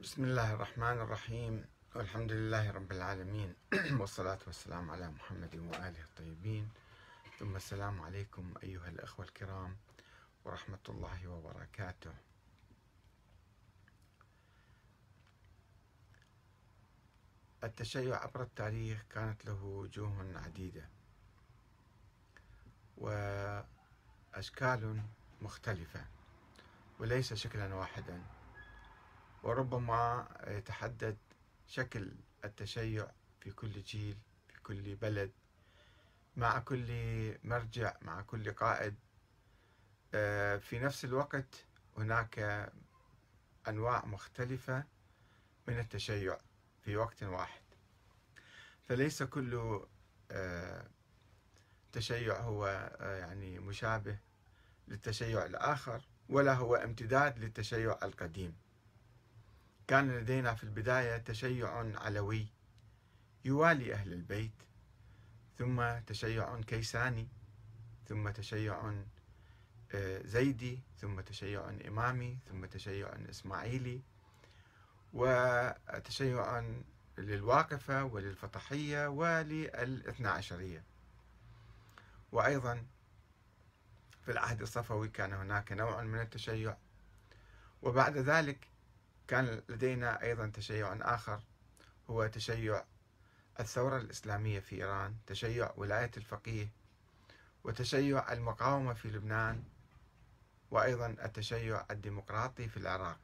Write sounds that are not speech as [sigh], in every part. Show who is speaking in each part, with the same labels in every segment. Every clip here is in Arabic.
Speaker 1: بسم الله الرحمن الرحيم. والحمد لله رب العالمين. [clears throat] والصلاة والسلام على محمد وآله الطيبين. ثم السلام عليكم أيها الأخوة الكرام ورحمة الله وبركاته. التشيع عبر التاريخ كانت له وجوه عديدة وأشكال مختلفة وليس شكلا واحدا. وربما يتحدد شكل التشيع في كل جيل في كل بلد مع كل مرجع مع كل قائد. آه، في نفس الوقت هناك أنواع مختلفة من التشيع في وقت واحد. فليس كل آه، تشيع هو آه، يعني مشابه للتشيع الآخر ولا هو امتداد للتشيع القديم. كان لدينا في البداية تشيع علوي يوالي أهل البيت ثم تشيع كيساني ثم تشيع آه، زيدي ثم تشيع إمامي ثم تشيع إسماعيلي وتشيع للواقفة وللفطحية وللاثنى عشرية وأيضا في العهد الصفوي كان هناك نوع من التشيع وبعد ذلك كان لدينا أيضا تشيع آخر هو تشيع الثورة الإسلامية في إيران تشيع ولاية الفقيه وتشيع المقاومة في لبنان وأيضا التشيع الديمقراطي في العراق.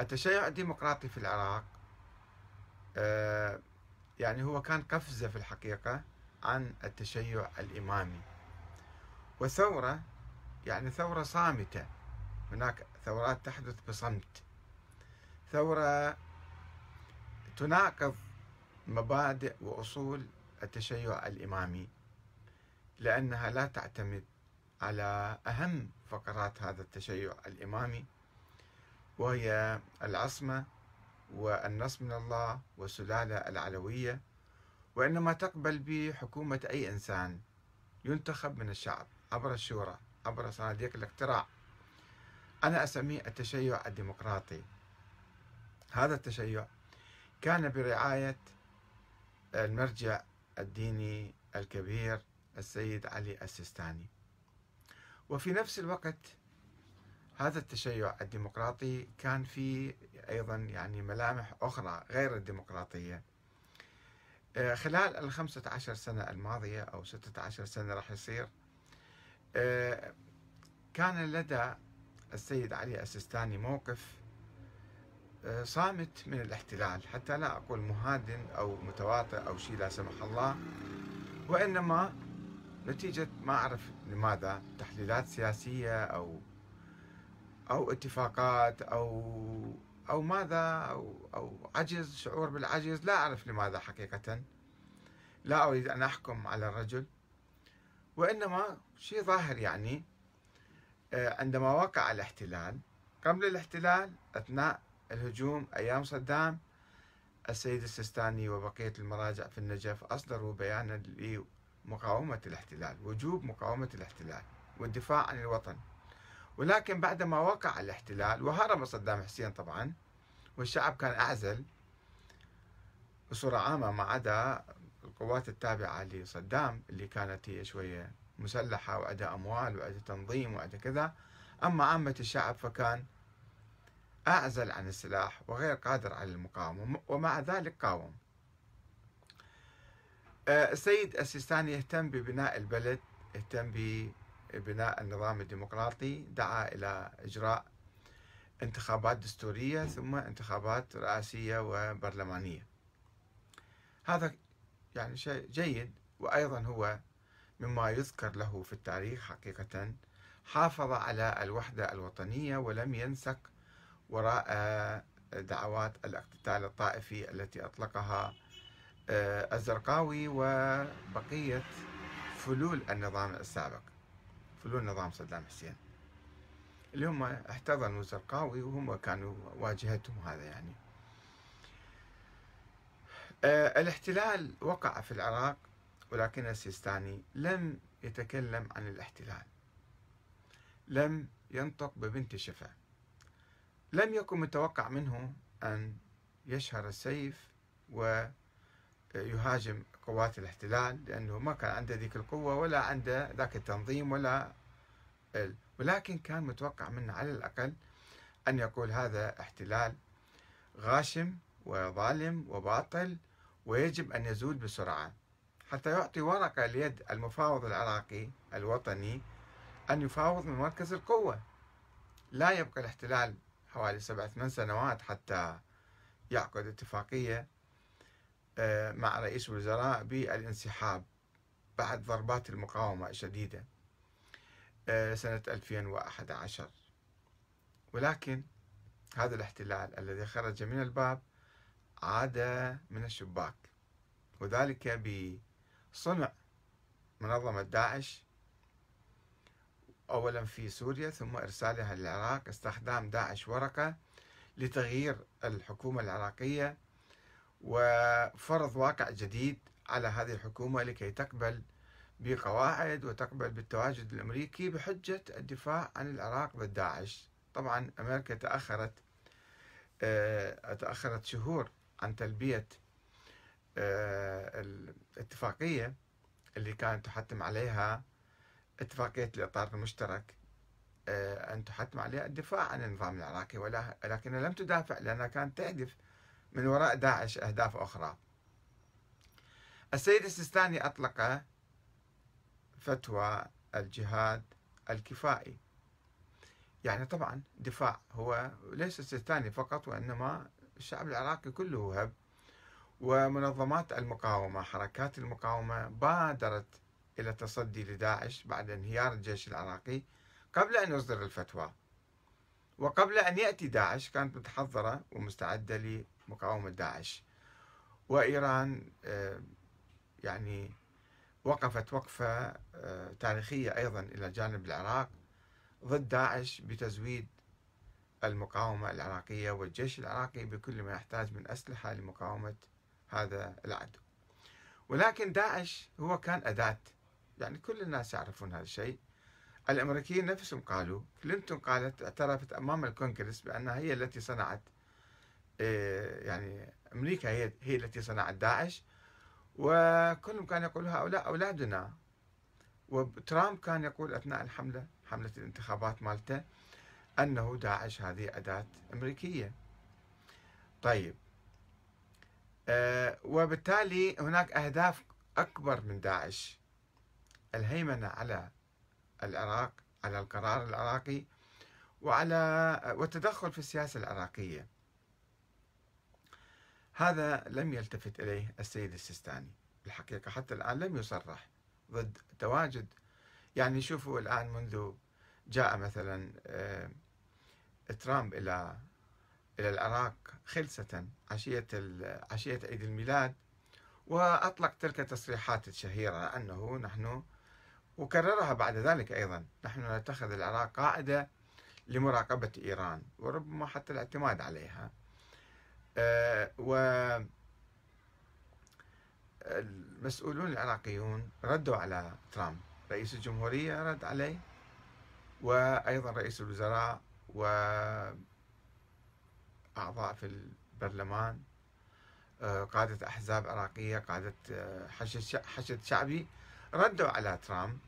Speaker 1: التشيع الديمقراطي في العراق آه، يعني هو كان قفزة في الحقيقة عن التشيع الإمامي. وثورة يعني ثورة صامتة. هناك ثورات تحدث بصمت. ثورة تناقض مبادئ وأصول التشيع الإمامي لأنها لا تعتمد على أهم فقرات هذا التشيع الإمامي وهي العصمة والنص من الله والسلالة العلوية وإنما تقبل بحكومة أي إنسان ينتخب من الشعب عبر الشورى عبر صناديق الاقتراع. أنا أسميه التشيع الديمقراطي. هذا التشيع كان برعاية المرجع الديني الكبير السيد علي السيستاني. وفي نفس الوقت هذا التشيع الديمقراطي كان فيه أيضا يعني ملامح أخرى غير الديمقراطية. آه، خلال الخمسة عشر سنة الماضية أو ستة عشر سنة راح يصير آه، كان لدى السيد علي السيستاني موقف آه، صامت من الاحتلال. حتى لا أقول مهادن أو متواطئ أو شيء لا سمح الله وإنما نتيجة ما أعرف لماذا تحليلات سياسية أو أو اتفاقات أو أو ماذا أو أو عجز شعور بالعجز لا أعرف لماذا حقيقة. لا أريد أن أحكم على الرجل وإنما شيء ظاهر يعني. عندما وقع الاحتلال قبل الاحتلال أثناء الهجوم أيام صدام السيد السيستاني وبقية المراجع في النجف أصدروا بيانا لمقاومة الاحتلال وجوب مقاومة الاحتلال والدفاع عن الوطن. ولكن بعدما وقع الاحتلال وهرب صدام حسين طبعا والشعب كان أعزل بصورة عامة ما عدا القوات التابعة لصدام اللي كانت هي شوية مسلحة وعندها أموال وعندها تنظيم وعندها كذا. أما عامة الشعب فكان أعزل عن السلاح وغير قادر على المقاومة ومع ذلك قاوم. آه، السيد السيستاني يهتم ببناء البلد يهتم ببناء النظام الديمقراطي دعا إلى إجراء انتخابات دستورية ثم انتخابات رئاسية وبرلمانية. هذا يعني شيء جيد وأيضا هو مما يذكر له في التاريخ حقيقة حافظ على الوحدة الوطنية ولم ينسق وراء دعوات الاقتتال الطائفي التي أطلقها آه، الزرقاوي وبقية فلول النظام السابق. فلول نظام صدام حسين. اللي هم احتضنوا الزرقاوي وهم كانوا واجهتهم هذا يعني. آه، الاحتلال وقع في العراق ولكن السيستاني لم يتكلم عن الاحتلال. لم ينطق ببنت شفا. لم يكن متوقع منه أن يشهر السيف ويهاجم قوات الاحتلال لأنه ما كان عنده ذيك القوة ولا عنده ذاك التنظيم ولا ولكن كان متوقع منه على الأقل أن يقول هذا احتلال غاشم وظالم وباطل ويجب أن يزول بسرعة. حتى يعطي ورقة ليد المفاوض العراقي الوطني أن يفاوض من مركز القوة. لا يبقى الاحتلال حوالي سبع ثمان سنوات حتى يعقد اتفاقية آه، مع رئيس الوزراء بالانسحاب بعد ضربات المقاومة الشديدة آه، سنة 2011 ولكن هذا الاحتلال الذي خرج من الباب عاد من الشباك وذلك بصنع منظمة داعش أولا في سوريا ثم إرسالها للعراق. استخدام داعش ورقة لتغيير الحكومة العراقية وفرض واقع جديد على هذه الحكومة لكي تقبل بقواعد وتقبل بالتواجد الأمريكي بحجة الدفاع عن العراق ضد داعش طبعا أمريكا تأخرت آه، تأخرت شهور عن تلبية الاتفاقية اللي كانت تحتم عليها اتفاقية الإطار المشترك آه، أن تحتم عليها الدفاع عن النظام العراقي ولكنها لم تدافع لأنها كانت تهدف من وراء داعش أهداف أخرى. السيد السيستاني أطلق فتوى الجهاد الكفائي. يعني طبعا دفاع هو ليس السيستاني فقط وإنما الشعب العراقي كله هب. ومنظمات المقاومة حركات المقاومة بادرت إلى التصدي لداعش بعد انهيار الجيش العراقي قبل أن يصدر الفتوى. وقبل أن يأتي داعش كانت متحضرة ومستعدة لمقاومة داعش. وإيران آه، يعني وقفت وقفة آه، تاريخية أيضا إلى جانب العراق ضد داعش بتزويد المقاومة العراقية والجيش العراقي بكل ما يحتاج من أسلحة لمقاومة هذا العدو. ولكن داعش هو كان أداة. يعني كل الناس يعرفون هذا الشيء. الأمريكيين نفسهم قالوا كلينتون قالت اعترفت أمام الكونغرس بأنها هي التي صنعت آه، يعني أمريكا هي هي التي صنعت داعش. وكلهم كانوا يقولوا هؤلاء أولادنا. وترامب كان يقول أثناء الحملة حملة الانتخابات مالته أنه داعش هذه أداة أمريكية. طيب وبالتالي هناك أهداف أكبر من داعش. الهيمنة على العراق على القرار العراقي وعلى والتدخل في السياسة العراقية. هذا لم يلتفت إليه السيد السيستاني. الحقيقة حتى الآن لم يصرح ضد تواجد. يعني شوفوا الآن منذ جاء مثلا آه، ترامب إلى إلى العراق خلسة عشية عشية عيد الميلاد وأطلق تلك التصريحات الشهيرة أنه نحن وكررها بعد ذلك أيضا نحن نتخذ العراق قاعدة لمراقبة إيران وربما حتى الاعتماد عليها. آه، و المسؤولون العراقيون ردوا على ترامب رئيس الجمهورية رد عليه وأيضا رئيس الوزراء وأعضاء في البرلمان آه، قادة أحزاب عراقية قادة آه، حشد شعبي ردوا على ترامب.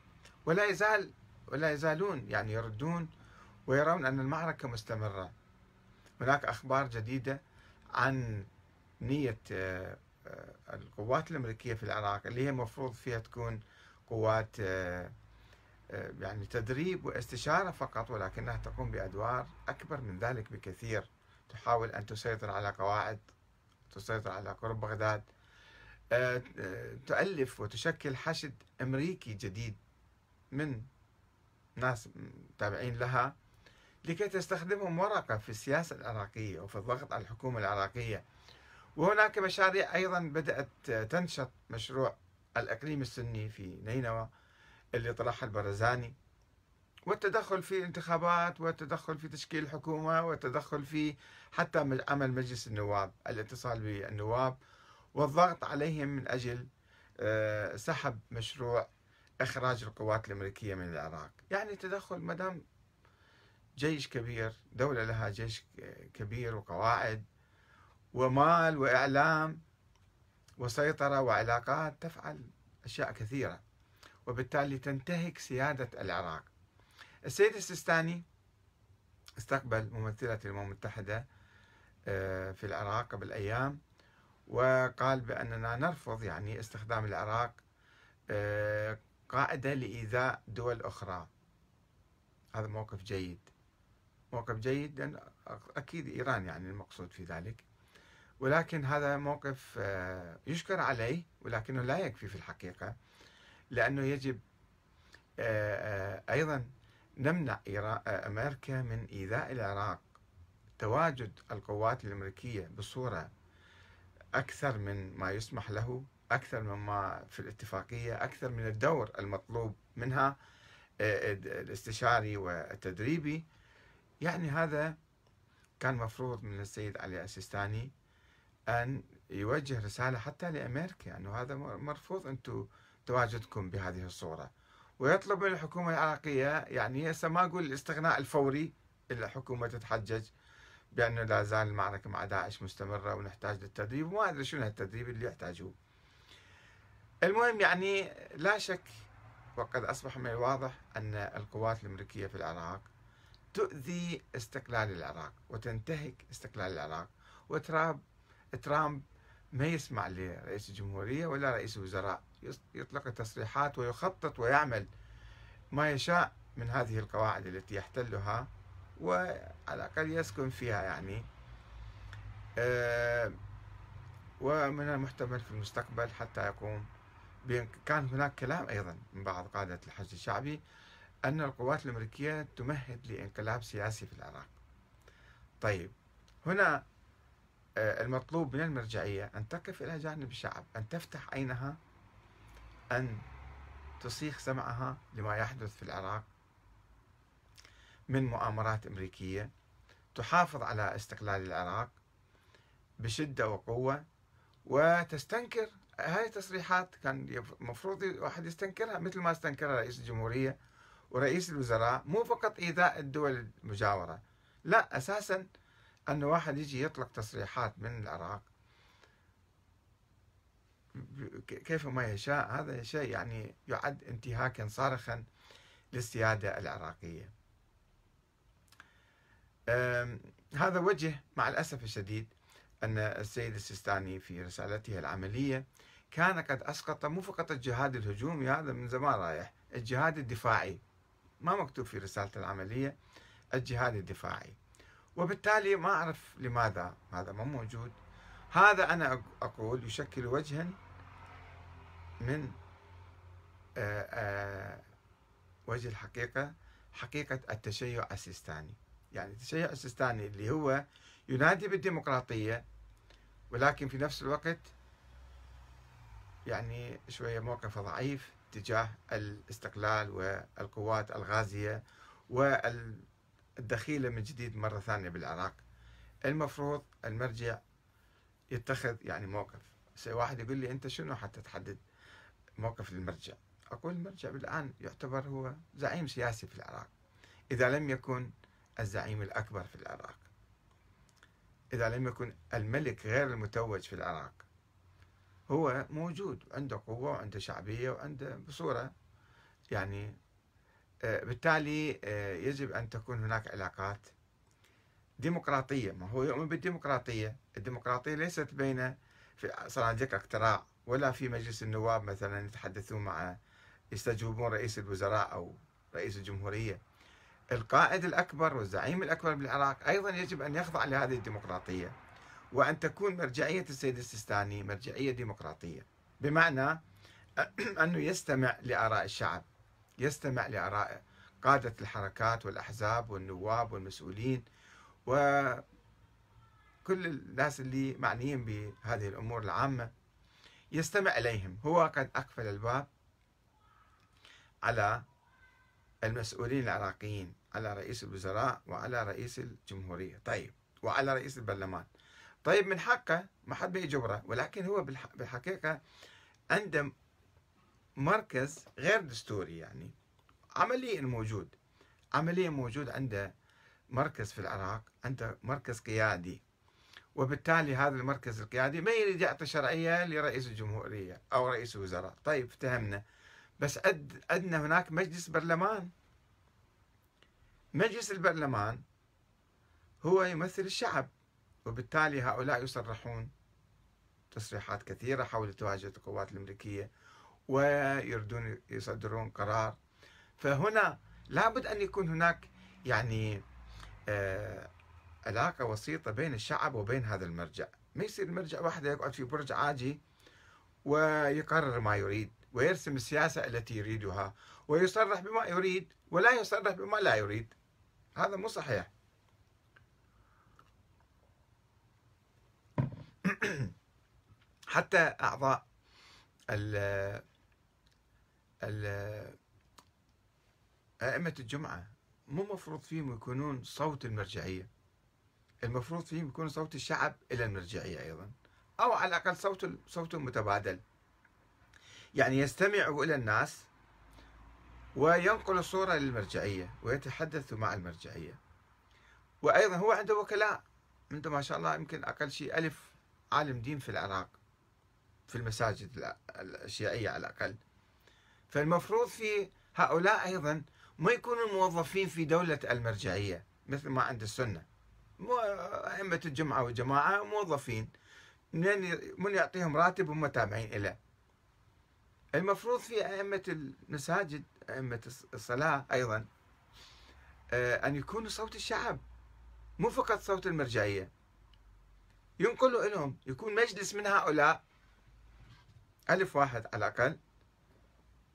Speaker 1: ولا يزال ولا يزالون يعني يردون ويرون أن المعركة مستمرة. هناك أخبار جديدة عن نية آه، القوات الأمريكية في العراق اللي هي المفروض فيها تكون قوات يعني تدريب واستشارة فقط ولكنها تقوم بأدوار أكبر من ذلك بكثير. تحاول أن تسيطر على قواعد تسيطر على قرب بغداد. آه، تؤلف وتشكل حشد أمريكي جديد من ناس تابعين لها لكي تستخدمهم ورقة في السياسة العراقية وفي الضغط على الحكومة العراقية. وهناك مشاريع أيضا بدأت تنشط مشروع الإقليم السني في نينوى اللي طرحها البرزاني. والتدخل في الانتخابات والتدخل في تشكيل الحكومة والتدخل في حتى عمل مجلس النواب الاتصال بالنواب. والضغط عليهم من أجل آه، سحب مشروع إخراج القوات الأمريكية من العراق. يعني تدخل مدام جيش كبير دولة لها جيش كبير وقواعد ومال وإعلام وسيطرة وعلاقات تفعل أشياء كثيرة. وبالتالي تنتهك سيادة العراق. السيد السيستاني استقبل ممثلة الأمم المتحدة آه، في العراق قبل أيام وقال بأننا نرفض يعني استخدام العراق آه، قاعدة لإيذاء دول أخرى. هذا موقف جيد. موقف جيد لأن أكيد إيران يعني المقصود في ذلك. ولكن هذا موقف آه، يشكر عليه ولكنه لا يكفي في الحقيقة لأنه يجب أيضا نمنع أمريكا من إيذاء العراق. تواجد القوات الأمريكية بصورة أكثر من ما يسمح له أكثر مما في الاتفاقية أكثر من الدور المطلوب منها آه، الاستشاري والتدريبي. يعني هذا كان مفروض من السيد علي السيستاني أن يوجه رسالة حتى لأمريكا أنه هذا مرفوض أنتم تواجدكم بهذه الصورة. ويطلب من الحكومة العراقية يعني هسه ما أقول الاستغناء الفوري إلا الحكومة تتحجج بأنه لا زال المعركة مع داعش مستمرة ونحتاج للتدريب وما أدري شنو التدريب اللي يحتاجوه. المهم يعني لا شك وقد أصبح من الواضح أن القوات الأمريكية في العراق تؤذي استقلال العراق وتنتهك استقلال العراق وترامب ترامب ما يسمع لرئيس الجمهورية ولا رئيس الوزراء. يطلق تصريحات ويخطط ويعمل ما يشاء من هذه القواعد التي يحتلها وعلى الأقل يسكن فيها يعني. آه، ومن المحتمل في المستقبل حتى يقوم كان هناك كلام أيضا من بعض قادة الحشد الشعبي أن القوات الأمريكية تمهد لإنقلاب سياسي في العراق. طيب هنا آه، المطلوب من المرجعية أن تقف إلى جانب الشعب أن تفتح عينها أن تصيغ سمعها لما يحدث في العراق من مؤامرات أمريكية تحافظ على استقلال العراق بشدة وقوة وتستنكر هاي التصريحات كان المفروض واحد يستنكرها مثل ما استنكرها رئيس الجمهورية ورئيس الوزراء مو فقط إيذاء الدول المجاورة لا أساسا أن واحد يجي يطلق تصريحات من العراق كيف ما يشاء. هذا شيء يعني يعد انتهاكا صارخا للسيادة العراقية. هذا وجه مع الأسف الشديد أن السيد السيستاني في رسالته العملية كان قد أسقط مو فقط الجهاد الهجومي هذا من زمان رايح الجهاد الدفاعي. ما مكتوب في رسالته العملية الجهاد الدفاعي. وبالتالي ما أعرف لماذا هذا ما موجود. هذا أنا أقول يشكل وجها من آه، آه، وجه الحقيقة حقيقة التشيع السيستاني. يعني التشيع السيستاني اللي هو ينادي بالديمقراطية ولكن في نفس الوقت يعني شوية موقفه ضعيف تجاه الاستقلال والقوات الغازية والدخيلة من جديد مرة ثانية بالعراق. المفروض المرجع يتخذ يعني موقف. واحد يقول لي أنت شنو حتى تحدد موقف المرجع. أقول المرجع الآن يعتبر هو زعيم سياسي في العراق إذا لم يكن الزعيم الأكبر في العراق. إذا لم يكن الملك غير المتوج في العراق هو موجود عنده قوة وعنده شعبية وعنده بصورة. يعني آه، بالتالي آه، يجب أن تكون هناك علاقات ديمقراطية. ما هو يؤمن بالديمقراطية؟ الديمقراطية ليست بين في صناديق اقتراع ولا في مجلس النواب مثلا يتحدثون مع يستجوبون رئيس الوزراء أو رئيس الجمهورية. القائد الأكبر والزعيم الأكبر بالعراق أيضا يجب أن يخضع لهذه الديمقراطية وأن تكون مرجعية السيد السيستاني مرجعية ديمقراطية. بمعنى [clears throat] أنه يستمع لآراء الشعب يستمع لآراء قادة الحركات والأحزاب والنواب والمسؤولين وكل الناس اللي معنيين بهذه الأمور العامة. يستمع إليهم. هو قد أقفل الباب على المسؤولين العراقيين على رئيس الوزراء وعلى رئيس الجمهورية. طيب وعلى رئيس البرلمان. طيب من حقه ما حد بيجبره ولكن هو بالحقيقة عنده مركز غير دستوري يعني. عمليا موجود. عمليا موجود عنده مركز في العراق عنده مركز قيادي. وبالتالي هذا المركز القيادي ما يريد يعطي شرعية لرئيس الجمهورية أو رئيس الوزراء. طيب افتهمنا بس عندنا هناك مجلس برلمان. مجلس البرلمان هو يمثل الشعب وبالتالي هؤلاء يصرحون تصريحات كثيرة حول تواجد القوات الأمريكية ويردون يصدرون قرار. فهنا لابد أن يكون هناك يعني آه علاقة وسيطة بين الشعب وبين هذا المرجع. ما يصير المرجع واحد يقعد في برج عاجي ويقرر ما يريد ويرسم السياسة التي يريدها ويصرح بما يريد ولا يصرح بما لا يريد. هذا مو صحيح. [clears throat] حتى أعضاء ال ال أئمة الجمعة مو مفروض فيهم يكونون صوت المرجعية. المفروض فيهم يكون صوت الشعب إلى المرجعية أيضا أو على الأقل صوت صوت متبادل. يعني يستمعوا إلى الناس وينقل صورة للمرجعية ويتحدث مع المرجعية. وأيضا هو عنده وكلاء عنده ما شاء الله يمكن أقل شيء ألف عالم دين في العراق في المساجد الشيعية على الأقل. فالمفروض في هؤلاء أيضا ما يكونوا موظفين في دولة المرجعية مثل ما عند السنة. أئمة الجمعة والجماعة موظفين. من من يعطيهم راتب هم تابعين له المفروض في أئمة المساجد أئمة الصلاة أيضا آه، أن يكونوا صوت الشعب مو فقط صوت المرجعية. ينقلوا لهم يكون مجلس من هؤلاء. ألف واحد على الأقل.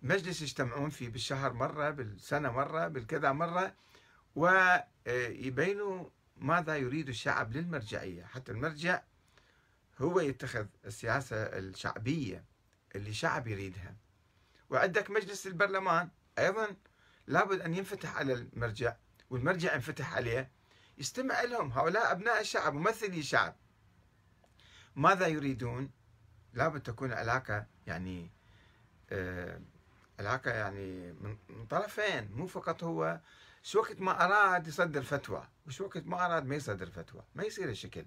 Speaker 1: مجلس يجتمعون فيه بالشهر مرة بالسنة مرة بالكذا مرة. ويبينوا ماذا يريد الشعب للمرجعية؟ حتى المرجع هو يتخذ السياسة الشعبية اللي الشعب يريدها. وعندك مجلس البرلمان أيضا لابد أن ينفتح على المرجع والمرجع ينفتح عليه. يستمع لهم هؤلاء أبناء الشعب ممثلي الشعب ماذا يريدون؟ لابد تكون علاقة يعني آه علاقة يعني من طرفين مو فقط هو شو وقت ما أراد يصدر فتوى وشو وقت ما أراد ما يصدر فتوى ما يصير الشكل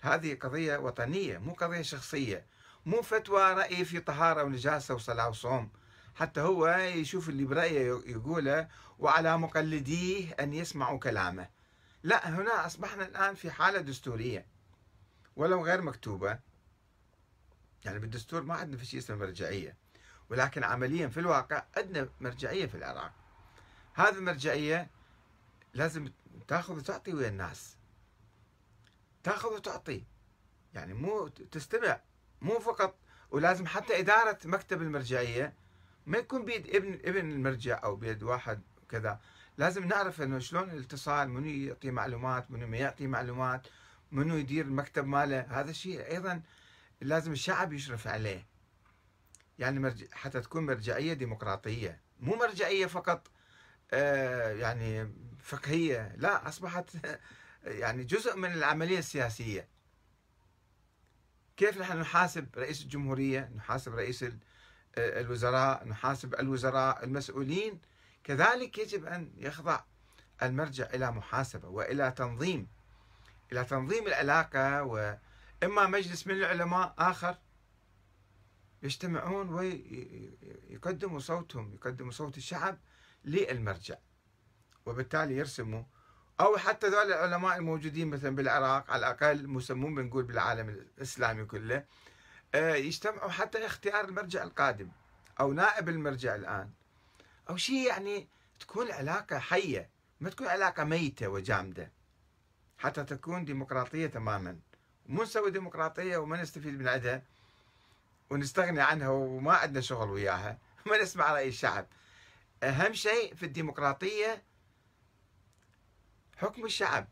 Speaker 1: هذه قضية وطنية مو قضية شخصية مو فتوى رأي في طهارة ونجاسة وصلاة وصوم. حتى هو يشوف اللي برأيه يقوله وعلى مقلديه أن يسمعوا كلامه. لا هنا أصبحنا الآن في حالة دستورية ولو غير مكتوبة. يعني بالدستور ما عندنا في شيء اسمه مرجعية ولكن عمليا في الواقع عندنا مرجعية في العراق. هذه المرجعية لازم تاخذ وتعطي ويا الناس. تاخذ وتعطي. يعني مو تستمع. مو فقط ولازم حتى إدارة مكتب المرجعية ما يكون بيد ابن ابن المرجع أو بيد واحد كذا. لازم نعرف إنه شلون الاتصال منو يعطي معلومات منو ما يعطي معلومات منو يدير المكتب ماله. هذا الشيء أيضا لازم الشعب يشرف عليه. يعني. حتى تكون مرجعية ديمقراطية. مو مرجعية فقط يعني فقهية. لا أصبحت [laughs] يعني جزء من العملية السياسية. كيف نحن نحاسب رئيس الجمهورية؟ نحاسب رئيس آه، الوزراء نحاسب الوزراء المسؤولين. كذلك يجب أن يخضع المرجع إلى محاسبة وإلى تنظيم إلى تنظيم العلاقة وإما مجلس من العلماء آخر يجتمعون ويقدموا صوتهم يقدموا صوت الشعب للمرجع. وبالتالي يرسموا. أو حتى ذول العلماء الموجودين مثلا بالعراق على الأقل مسمون بنقول بالعالم الإسلامي كله آه، يجتمعوا حتى اختيار المرجع القادم أو نائب المرجع الآن. أو شيء يعني تكون علاقة حية ما تكون علاقة ميتة وجامدة. حتى تكون ديمقراطية تماما. مو نسوي ديمقراطية وما نستفيد من عندها ونستغني عنها وما عندنا شغل وياها. [laughs] ما نسمع رأي الشعب. أهم شيء في الديمقراطية حكم الشعب.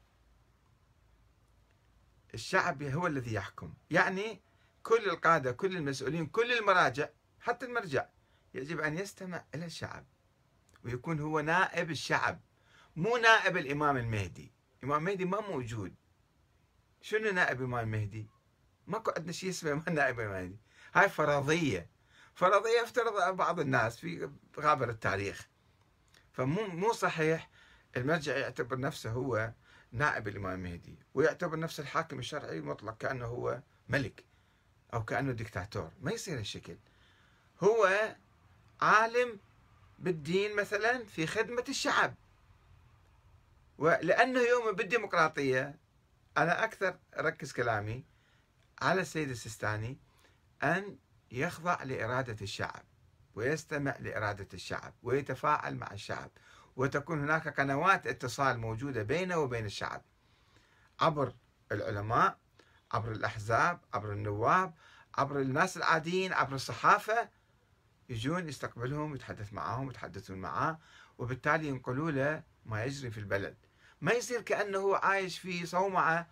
Speaker 1: الشعب هو الذي يحكم. يعني كل القادة كل المسؤولين كل المراجع حتى المرجع يجب أن يستمع إلى الشعب ويكون هو نائب الشعب مو نائب الإمام المهدي. الإمام المهدي ما موجود. شنو نائب الإمام المهدي ماكو عندنا شيء اسمه نائب الإمام المهدي هاي فرضية. فرضية يفترضها بعض الناس في غابر التاريخ. فمو مو صحيح المرجع يعتبر نفسه هو نائب الإمام المهدي ويعتبر نفسه الحاكم الشرعي المطلق كأنه هو ملك أو كأنه دكتاتور ما يصير هالشكل. هو عالم بالدين مثلا في خدمة الشعب. ولأنه يؤمن بالديمقراطية أنا أكثر أركز كلامي على السيد السيستاني أن يخضع لإرادة الشعب ويستمع لإرادة الشعب ويتفاعل مع الشعب وتكون هناك قنوات اتصال موجودة بينه وبين الشعب عبر العلماء عبر الأحزاب عبر النواب عبر الناس العاديين عبر الصحافة يجون يستقبلهم يتحدث معهم يتحدثون معاه وبالتالي ينقلوا له ما يجري في البلد. ما يصير كأنه عايش في صومعة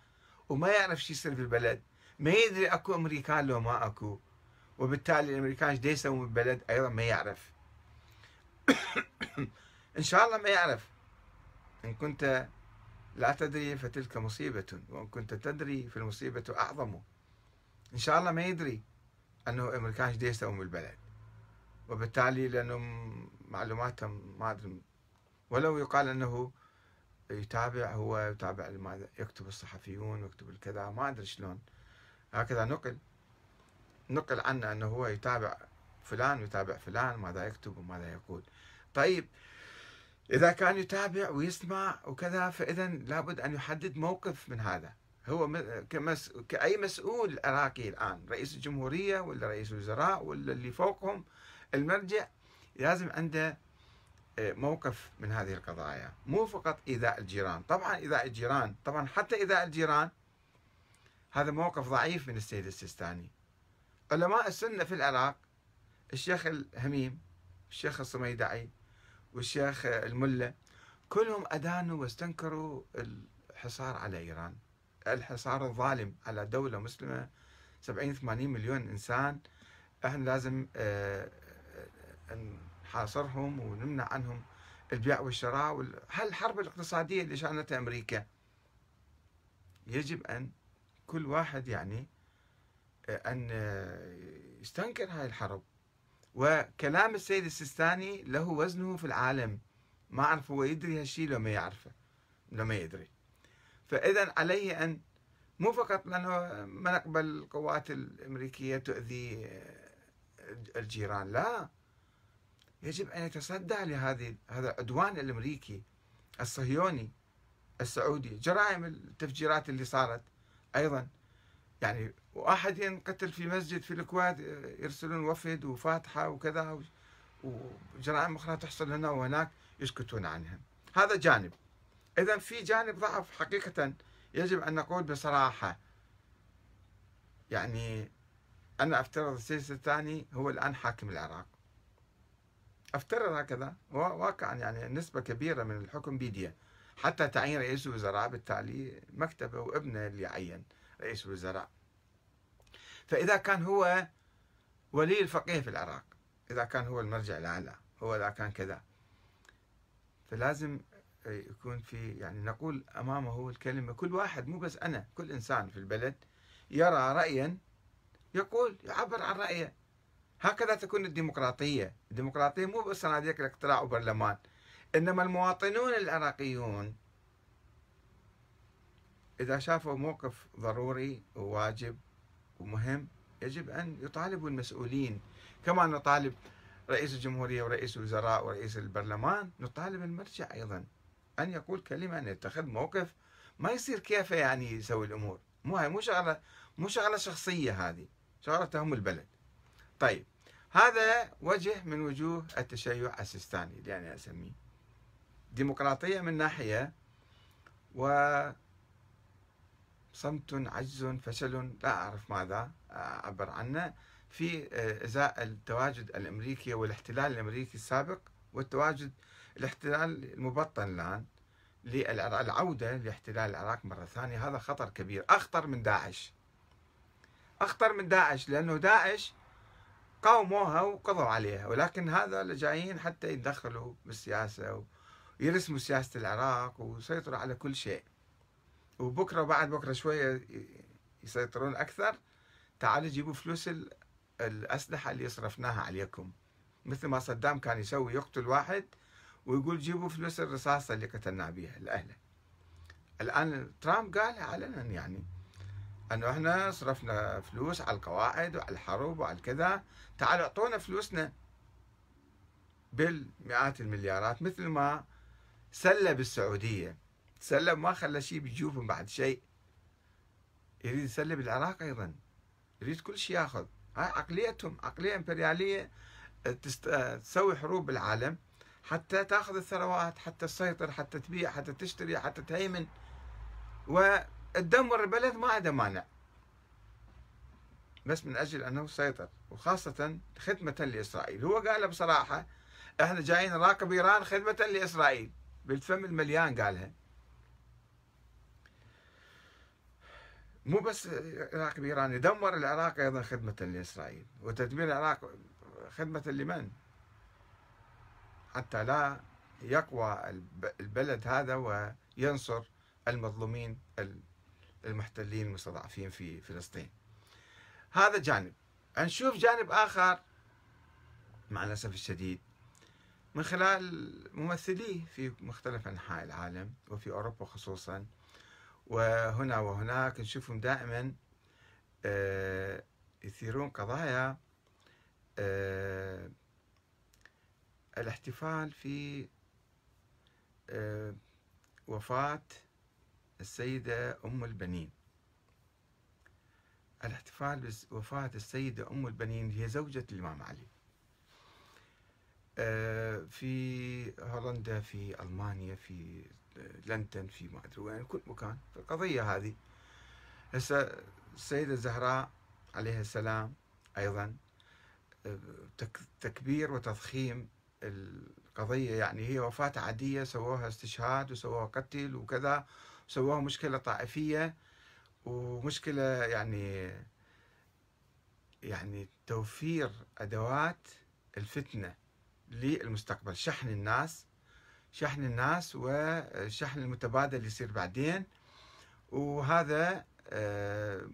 Speaker 1: وما يعرف شو يصير في البلد. ما يدري أكو أمريكان لو ما أكو. وبالتالي الأمريكان إيش يسوون بالبلد؟ أيضا ما يعرف. [coughs] إن شاء الله ما يعرف. إن كنت لا تدري فتلك مصيبة وإن كنت تدري فالمصيبة أعظم. إن شاء الله ما يدري أنه الأمريكان إيش يسوون بالبلد. وبالتالي لأنهم معلوماتهم ما أدري. ولو يقال أنه يتابع هو يتابع يكتب الصحفيون ويكتب الكذا ما أدري شلون. هكذا نقل. نقل عنه انه هو يتابع فلان ويتابع فلان ماذا يكتب وماذا يقول. طيب إذا كان يتابع ويسمع وكذا فإذا لابد أن يحدد موقف من هذا. هو كمس... كأي مسؤول عراقي الآن؟ رئيس الجمهورية ولا رئيس الوزراء ولا اللي فوقهم؟ المرجع لازم عنده آه، موقف من هذه القضايا. مو فقط إيذاء الجيران. طبعا إيذاء الجيران طبعا حتى إيذاء الجيران هذا موقف ضعيف من السيد السيستاني. علماء السنة في العراق الشيخ الهميم الشيخ الصميدعي والشيخ الملة كلهم أدانوا واستنكروا الحصار على إيران. الحصار الظالم على دولة مسلمة 70 80 مليون إنسان. إحنا لازم آه، آه، نحاصرهم ونمنع عنهم البيع والشراء هالحرب الاقتصادية اللي شأنتها أمريكا. يجب أن كل واحد يعني آه، أن يستنكر هاي الحرب. وكلام السيد السيستاني له وزنه في العالم. ما أعرف هو يدري هالشيء لو ما يعرفه لو ما يدري. فإذا عليه أن مو فقط لأنه ما نقبل القوات الأمريكية تؤذي الجيران لا. يجب أن يتصدى لهذه هذا العدوان الأمريكي الصهيوني السعودي جرائم التفجيرات اللي صارت أيضا. يعني وأحد ينقتل في مسجد في الكويت يرسلون وفد وفاتحة وكذا وجرائم أخرى تحصل هنا وهناك يسكتون عنها. هذا جانب. إذا في جانب ضعف حقيقة يجب أن نقول بصراحة. يعني أنا أفترض السيسي الثاني هو الآن حاكم العراق. أفترض هكذا. واقعا يعني نسبة كبيرة من الحكم بيديه حتى تعيين رئيس الوزراء بالتالي مكتبه وابنه اللي عين رئيس الوزراء. فإذا كان هو ولي الفقيه في العراق إذا كان هو المرجع الأعلى هو إذا كان كذا. فلازم يكون في يعني نقول أمامه الكلمة كل واحد مو بس أنا كل إنسان في البلد يرى رايا يقول يعبر عن رأيه. هكذا تكون الديمقراطية. الديمقراطية مو بس صناديق الاقتراع وبرلمان إنما المواطنون العراقيون. إذا شافوا موقف ضروري وواجب ومهم يجب أن يطالبوا المسؤولين. كما نطالب رئيس الجمهورية ورئيس الوزراء ورئيس البرلمان نطالب المرجع أيضا أن يقول كلمة أن يتخذ موقف. ما يصير كيف يعني يسوي الأمور؟ مو هاي مو شغلة مو شغلة شخصية هذه شغلة تهم البلد. طيب هذا وجه من وجوه التشيع السيستاني اللي أنا أسميه. ديمقراطية من ناحية و صمت عجز فشل لا أعرف ماذا أعبر عنه. في إزاء التواجد الأمريكي والاحتلال الأمريكي السابق والتواجد الاحتلال المبطن الآن للعودة لاحتلال العراق مرة ثانية. هذا خطر كبير أخطر من داعش. أخطر من داعش لأنه داعش قاوموها وقضوا عليها ولكن هذا جايين حتى يتدخلوا بالسياسة ويرسموا سياسة العراق ويسيطروا على كل شيء. وبكرة وبعد بكرة شوية يسيطرون أكثر تعالوا جيبوا فلوس الأسلحة اللي صرفناها عليكم. مثل ما صدام كان يسوي يقتل واحد ويقول جيبوا فلوس الرصاصة اللي قتلنا بها لأهله. الآن ترامب قالها علنا يعني أنه إحنا صرفنا فلوس على القواعد وعلى الحرب وعلى الكذا تعالوا أعطونا فلوسنا بالمئات المليارات مثل ما سلب السعودية. سلب ما خلى شيء بجيوبهم بعد شيء. يريد يسلب العراق أيضا. يريد كل شيء ياخذ. هاي عقليتهم عقلية إمبريالية تسوي حروب بالعالم. حتى تأخذ الثروات حتى تسيطر حتى تبيع حتى تشتري حتى تهيمن. وتدمر البلد ما عنده مانع. بس من أجل أنه سيطر وخاصة خدمة لإسرائيل. هو قال بصراحة إحنا جايين نراقب إيران خدمة لإسرائيل. بالفم المليان قالها. مو بس يراقب ايران يدمر العراق أيضا خدمة لإسرائيل وتدمير العراق خدمة لمن؟ حتى لا يقوى البلد هذا وينصر المظلومين المحتلين المستضعفين في فلسطين. هذا جانب. نشوف جانب آخر مع الأسف الشديد. من خلال ممثليه في مختلف أنحاء العالم وفي أوروبا خصوصا وهنا وهناك نشوفهم دائما آه، يثيرون قضايا آه، الاحتفال في آه، وفاة السيدة أم البنين. الاحتفال بوفاة السيدة أم البنين هي زوجة الإمام علي. في هولندا في ألمانيا في لندن في ما أدري وين كل مكان. القضية هذه. هسه السيدة الزهراء عليها السلام أيضا آه، تكبير وتضخيم القضية. يعني هي وفاة عادية سووها استشهاد وسووها قتل وكذا سووها مشكلة طائفية ومشكلة يعني يعني توفير أدوات الفتنة للمستقبل شحن الناس شحن الناس والشحن المتبادل يصير بعدين. وهذا آه،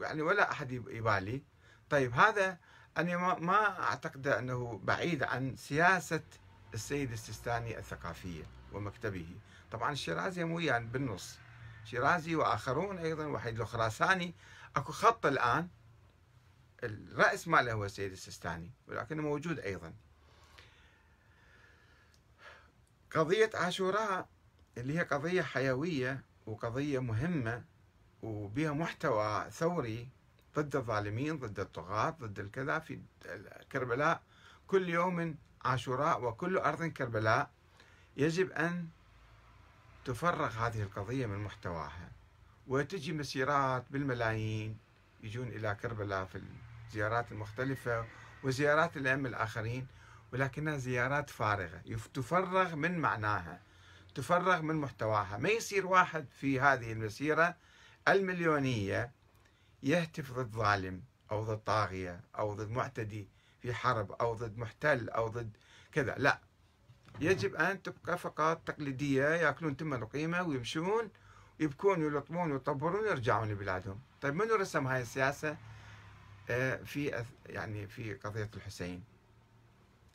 Speaker 1: يعني ولا أحد يبالي. طيب هذا أنا ما أعتقد أنه بعيد عن سياسة السيد السيستاني الثقافية ومكتبه. طبعا الشيرازي مو يعني بالنص. شيرازي وآخرون أيضا وحيد الخراساني. أكو خط الآن الرأس ماله هو السيد السيستاني ولكنه موجود أيضا. قضية عاشوراء اللي هي قضية حيوية وقضية مهمة وبها محتوى ثوري ضد الظالمين ضد الطغاة ضد الكذا في كربلاء. كل يوم عاشوراء وكل أرض كربلاء يجب أن تفرغ هذه القضية من محتواها. وتجي مسيرات بالملايين يجون إلى كربلاء في الزيارات المختلفة وزيارات الأئمة الآخرين. ولكنها زيارات فارغة. تفرغ من معناها تفرغ من محتواها. ما يصير واحد في هذه المسيرة المليونية يهتف ضد ظالم أو ضد طاغية أو ضد معتدي في حرب أو ضد محتل أو ضد كذا. لا يجب أن تبقى فقط تقليدية يأكلون تم القيمة ويمشون يبكون ويلطمون ويطبرون ويرجعون لبلادهم. طيب منو رسم هاي السياسة؟ آه، في يعني في قضية الحسين.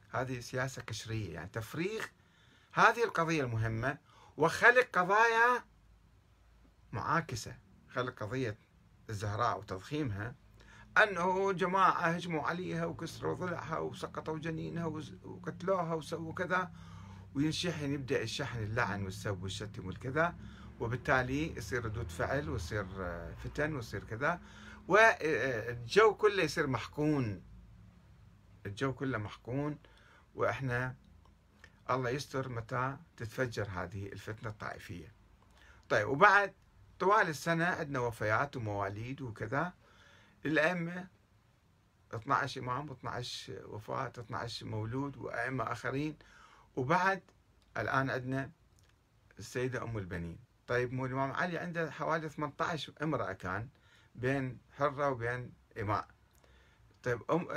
Speaker 1: هذه سياسة كشرية يعني تفريغ هذه القضية المهمة وخلق قضايا معاكسة. خلق قضية الزهراء وتضخيمها. أنه جماعة هجموا عليها وكسروا ضلعها وسقطوا جنينها وقتلوها وسووا كذا. وينشحن يبدأ الشحن اللعن والسب والشتم والكذا. وبالتالي يصير ردود فعل ويصير فتن ويصير كذا. والجو كله يصير محقون. الجو كله محقون. وإحنا الله يستر متى تتفجر هذه الفتنة الطائفية. طيب وبعد طوال السنة عندنا وفيات ومواليد وكذا الأئمة 12 إمام 12 وفاة 12 مولود وأئمة آخرين. وبعد الآن عندنا السيدة أم البنين. طيب مو الإمام علي عنده حوالي 18 امرأة كان بين حرة وبين إماء. طيب أم,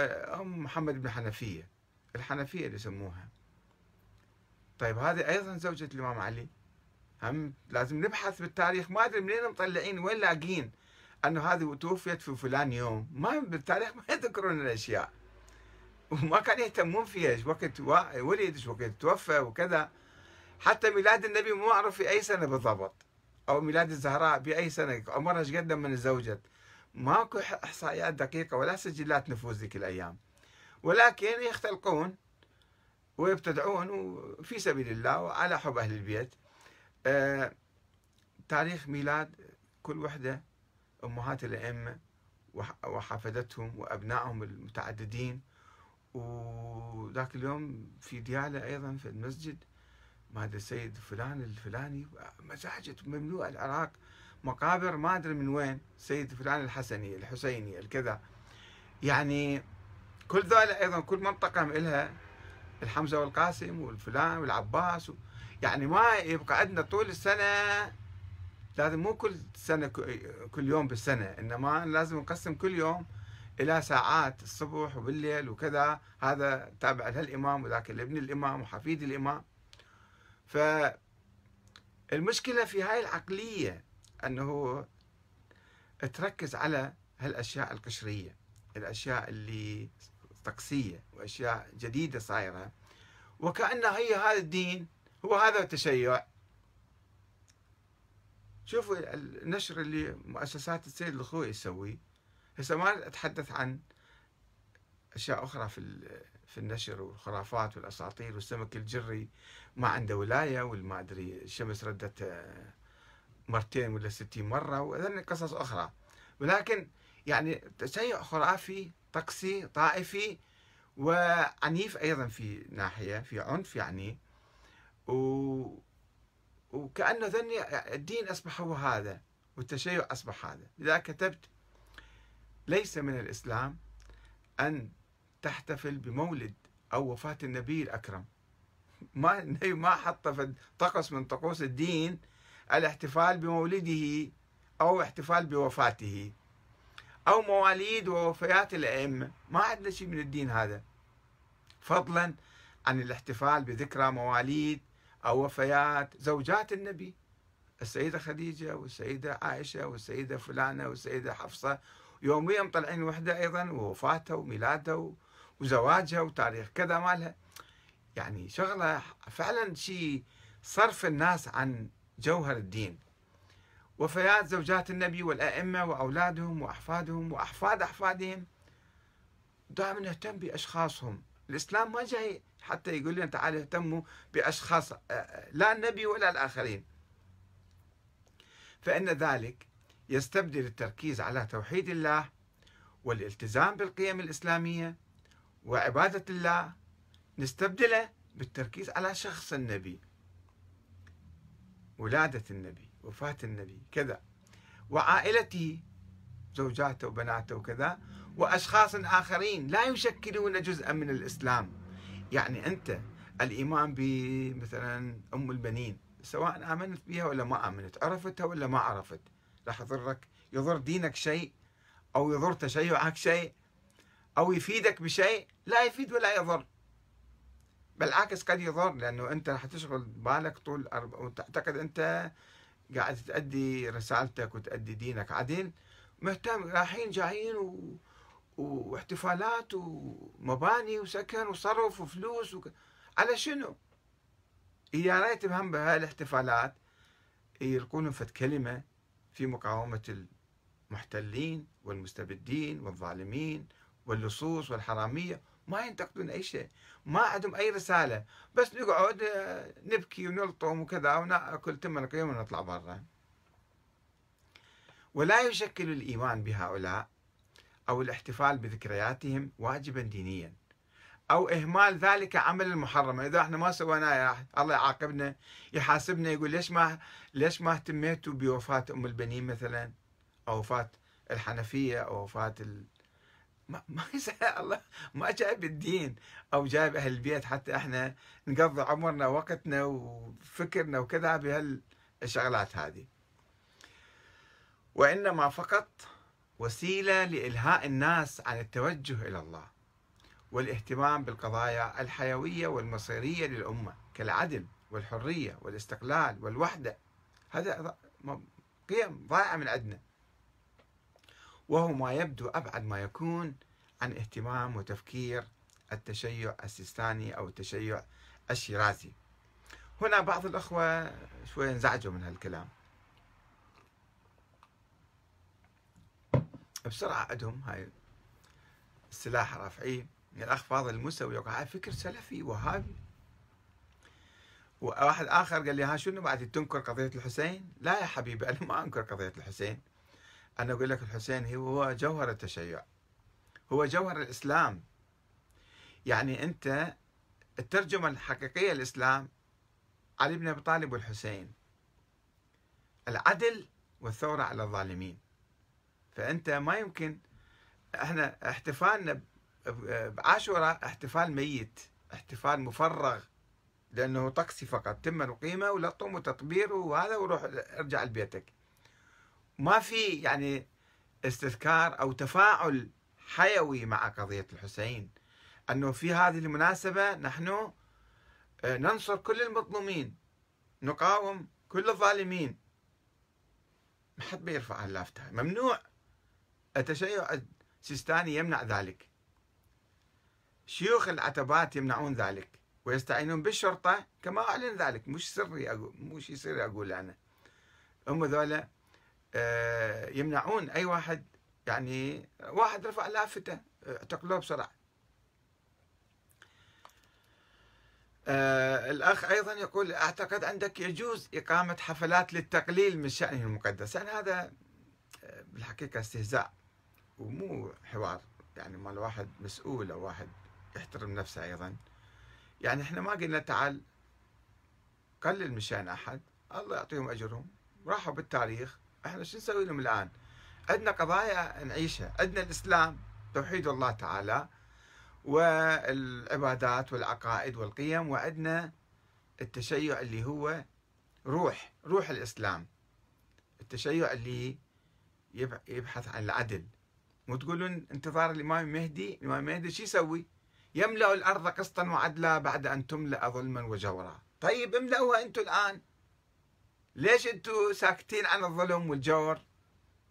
Speaker 1: أم محمد بن حنفية. الحنفية اللي يسموها. طيب هذه أيضا زوجة الإمام علي. هم لازم نبحث بالتاريخ. ما أدري منين مطلعين وين لاقين أنه هذه توفيت في فلان يوم. ما بالتاريخ ما يذكرون الأشياء. وما كان يهتمون فيها. إيش وقت ولد إيش وقت توفى وكذا. حتى ميلاد النبي مو معروف في أي سنة بالضبط. أو ميلاد الزهراء بأي سنة. عمرها إيش قد من تزوجت ماكو إحصائيات دقيقة ولا سجلات نفوذ ذيك الأيام. ولكن يختلقون ويبتدعون في سبيل الله وعلى حب أهل البيت. آه تاريخ ميلاد كل وحدة أمهات الأئمة وحفدتهم وأبنائهم المتعددين. وذاك اليوم في ديالة أيضا في المسجد ما ادري السيد فلان الفلاني مساجد مملوءة العراق مقابر ما أدري من وين سيد فلان الحسني الحسيني الكذا. يعني كل ذولا أيضا كل منطقة لها الحمزة والقاسم والفلان والعباس و... يعني ما يبقى عندنا طول السنة لازم مو كل سنة كل يوم بالسنة إنما لازم نقسم كل يوم إلى ساعات الصبح وبالليل وكذا. هذا تابع للامام وذاك لابن الإمام وحفيد الإمام. فالمشكلة في هاي العقلية إنه تركز على هالأشياء القشرية الأشياء اللي طقسية وأشياء جديدة صايرة. وكأن هي هذا الدين هو هذا التشيع. شوفوا النشر اللي مؤسسات السيد الخوي يسوي. هسه ما أتحدث عن أشياء أخرى في في النشر والخرافات والأساطير والسمك الجري ما عنده ولاية والما أدري الشمس ردت آه، مرتين ولا ستين مرة. وهذني قصص أخرى. ولكن يعني تشيع خرافي طقسي طائفي وعنيف أيضا في ناحية في عنف يعني. و وكأنه ذني الدين اصبح هو هذا والتشيع أصبح هذا. لذا كتبت ليس من الإسلام أن تحتفل بمولد أو وفاة النبي الأكرم. ما ما حط في طقس من طقوس الدين الاحتفال بمولده أو احتفال بوفاته. أو مواليد ووفيات الأئمة. ما عندنا شيء من الدين هذا. فضلا عن الاحتفال بذكرى مواليد أو وفيات زوجات النبي. السيدة خديجة والسيدة عائشة والسيدة فلانة والسيدة حفصة. يوميا مطلعين وحدة أيضا ووفاتها وميلادها وزواجها وتاريخ كذا مالها. يعني شغلة فعلا شيء صرف الناس عن جوهر الدين. وفيات زوجات النبي والأئمة وأولادهم وأحفادهم وأحفاد أحفادهم. دائما نهتم بأشخاصهم. الإسلام ما جاي حتى يقول لنا تعالوا اهتموا بأشخاص لا النبي ولا الآخرين. فإن ذلك يستبدل التركيز على توحيد الله والالتزام بالقيم الإسلامية وعبادة الله. نستبدله بالتركيز على شخص النبي ولادة النبي. وفاة النبي كذا. وعائلته زوجاته وبناته وكذا. وأشخاص آخرين لا يشكلون جزءا من الإسلام. يعني أنت الإيمان بمثلا أم البنين سواء آمنت بها ولا ما آمنت عرفتها ولا ما عرفت. راح يضرك يضر دينك شيء أو يضر تشيعك شيء أو يفيدك بشيء لا يفيد ولا يضر. بالعكس قد يضر لأنه أنت راح تشغل بالك طول وتعتقد أنت قاعد تأدي رسالتك وتأدي دينك عدل مهتم رايحين جايين و... واحتفالات ومباني وسكن وصرف وفلوس وك... على شنو؟ يا ريت بهم بهالاحتفالات يلقون فد كلمة في مقاومة المحتلين والمستبدين والظالمين واللصوص والحرامية ما ينتقدون أي شيء ما عندهم أي رسالة بس نقعد آه، نبكي ونلطم وكذا وناكل تم القيم ونطلع برا. ولا يشكل الإيمان بهؤلاء أو الاحتفال بذكرياتهم واجبا دينيا أو إهمال ذلك عمل محرم إذا إحنا ما سويناه الله يعاقبنا يحاسبنا يقول ليش ما ليش ما اهتميتوا بوفاة أم البنين مثلا؟ أو وفاة الحنفية أو وفاة ما [laughs] ما الله ما جايب الدين أو جايب أهل البيت. حتى إحنا نقضي عمرنا وقتنا وفكرنا وكذا بهالشغلات هذه. وإنما فقط وسيلة لإلهاء الناس عن التوجه إلى الله والاهتمام بالقضايا الحيوية والمصيرية للأمة كالعدل والحرية والاستقلال والوحدة. هذا قيم ضائعة من عندنا. وهو ما يبدو أبعد ما يكون عن اهتمام وتفكير التشيع السيستاني أو التشيع الشيرازي. هنا بعض الأخوة شوي انزعجوا من هالكلام. بسرعة عندهم هاي السلاح رافعيه الأخ فاضل المسوي هاي فكر سلفي وهابي. وواحد آخر قال لي ها شنو بعد تنكر قضية الحسين؟ لا يا حبيبي أنا ما أنكر قضية الحسين. أنا أقول لك الحسين هو جوهر التشيع. هو جوهر الإسلام. يعني أنت الترجمة الحقيقية للإسلام علي بن أبي طالب والحسين. العدل والثورة على الظالمين. فأنت ما يمكن إحنا احتفالنا بعاشوراء احتفال ميت احتفال مفرغ لأنه طقسي فقط. تم وقيمة ولطم وتطبير وهذا وروح ارجع لبيتك. ما في يعني استذكار أو تفاعل حيوي مع قضية الحسين. أنه في هذه المناسبة نحن آه، ننصر كل المظلومين نقاوم كل الظالمين. ما حد بيرفع اللافتة ممنوع. التشيع السيستاني يمنع ذلك. شيوخ العتبات يمنعون ذلك ويستعينون بالشرطة كما أعلن ذلك. مش سري أقول مش سري أقول أنا. هم ذولا يمنعون أي واحد يعني واحد رفع لافتة اعتقلوه بسرعة. آه الأخ أيضا يقول أعتقد عندك يجوز إقامة حفلات للتقليل من شأنه المقدس. يعني هذا آه، بالحقيقة استهزاء ومو حوار. يعني مال واحد مسؤول أو واحد يحترم نفسه أيضا. يعني إحنا ما قلنا تعال قلل من شأن أحد الله يعطيهم أجرهم. راحوا بالتاريخ. إحنا شو نسوي لهم الآن؟ عندنا قضايا نعيشها. عندنا الإسلام توحيد الله تعالى والعبادات والعقائد والقيم وعندنا التشيع اللي هو روح روح الإسلام. التشيع اللي يبحث عن العدل. مو تقولون انتظار الإمام المهدي الإمام المهدي شو يسوي؟ يملأ الأرض قسطا وعدلا بعد أن تملأ ظلما وجورا. طيب املأوها أنتم الآن. ليش أنتم ساكتين عن الظلم والجور؟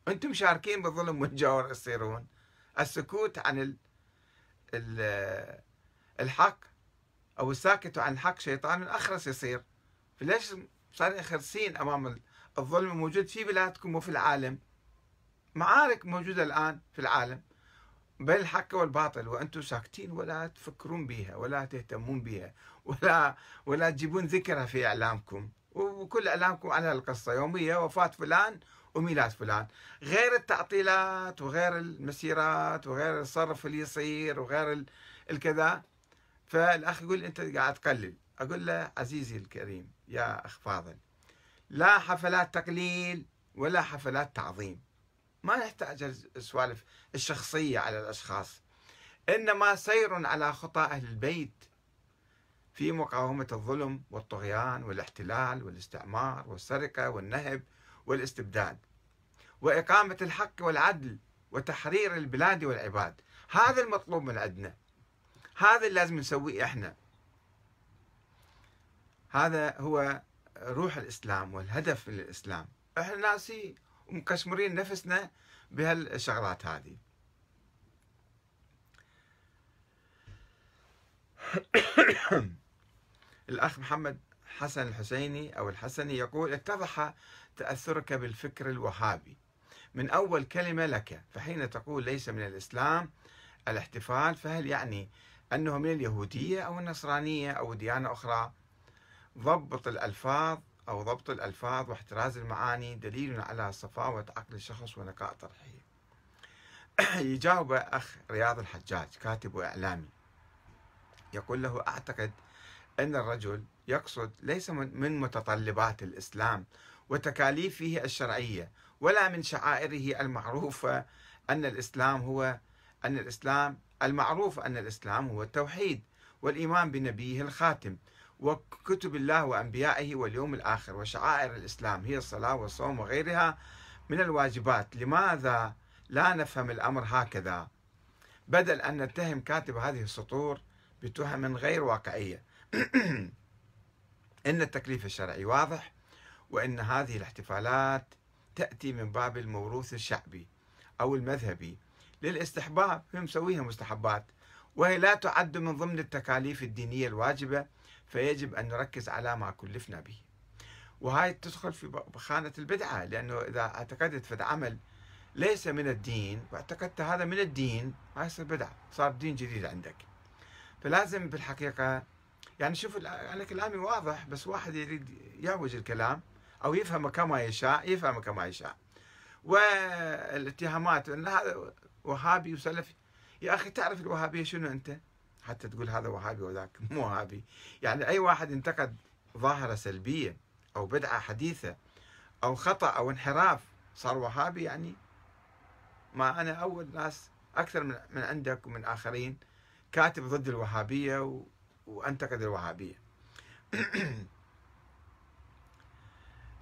Speaker 1: أنتم مشاركين بالظلم والجور تصيرون السكوت عن ال ال الحق أو الساكت عن الحق شيطان أخرس يصير. فليش صار خرسين أمام الظلم الموجود في بلادكم وفي العالم؟ معارك موجودة الآن في العالم بين الحق والباطل وأنتم ساكتين ولا تفكرون بها ولا تهتمون بها ولا ولا تجيبون ذكرها في إعلامكم. وكل اعلامكم على القصة يوميه وفاة فلان وميلاد فلان. غير التعطيلات وغير المسيرات وغير الصرف اللي يصير وغير الكذا. فالأخ يقول أنت قاعد تقلل. أقول له عزيزي الكريم يا أخ فاضل لا حفلات تقليل ولا حفلات تعظيم. ما يحتاج السوالف الشخصية على الأشخاص. إنما سير على خطى أهل البيت. في مقاومة الظلم والطغيان والاحتلال والاستعمار والسرقة والنهب والاستبداد وإقامة الحق والعدل وتحرير البلاد والعباد. هذا المطلوب من عندنا. هذا اللي لازم نسويه إحنا. هذا هو روح الإسلام والهدف من الإسلام. إحنا ناسي ومكشمرين نفسنا بهالشغلات هذه. [coughs] [coughs] [coughs] الأخ محمد حسن الحسيني أو الحسني يقول اتضح تأثرك بالفكر الوهابي. من أول كلمة لك فحين تقول ليس من الإسلام الاحتفال فهل يعني أنه من اليهودية أو النصرانية أو ديانة أخرى؟ ضبط الألفاظ أو ضبط الألفاظ واحتراز المعاني دليل على صفاوة عقل الشخص ونقاء طرحه. [clears throat] يجاوب أخ رياض الحجاج كاتب وإعلامي يقول له أعتقد أن الرجل يقصد ليس من متطلبات الإسلام وتكاليفه الشرعية ولا من شعائره المعروفة أن الإسلام هو أن الإسلام المعروف أن الإسلام هو التوحيد والإيمان بنبيه الخاتم. وكتب الله وأنبيائه واليوم الآخر وشعائر الإسلام هي الصلاة والصوم وغيرها من الواجبات. لماذا لا نفهم الأمر هكذا؟ بدل أن نتهم كاتب هذه السطور بتهم غير واقعية. [clears throat] إن التكليف الشرعي واضح وإن هذه الاحتفالات تأتي من باب الموروث الشعبي أو المذهبي. للاستحباب هم مسويها مستحبات وهي لا تعد من ضمن التكاليف الدينية الواجبة فيجب أن نركز على ما كلفنا به. وهاي تدخل في خانة البدعة لأنه إذا اعتقدت في عمل ليس من الدين واعتقدت هذا من الدين ما يصير بدعة صار دين جديد عندك. فلازم بالحقيقة يعني شوف يعني كلامي واضح بس واحد يريد يعوج الكلام أو يفهمه كما يشاء يفهمه كما يشاء. والاتهامات أن هذا وهابي وسلفي. يا أخي تعرف الوهابية شنو أنت؟ حتى تقول هذا وهابي وذاك [laughs] مو وهابي. يعني أي واحد انتقد ظاهرة سلبية أو بدعة حديثة أو خطأ أو انحراف صار وهابي يعني ما أنا أول ناس أكثر من, من عندك ومن آخرين كاتب ضد الوهابية و... وأنتقد الوهابية [clears throat]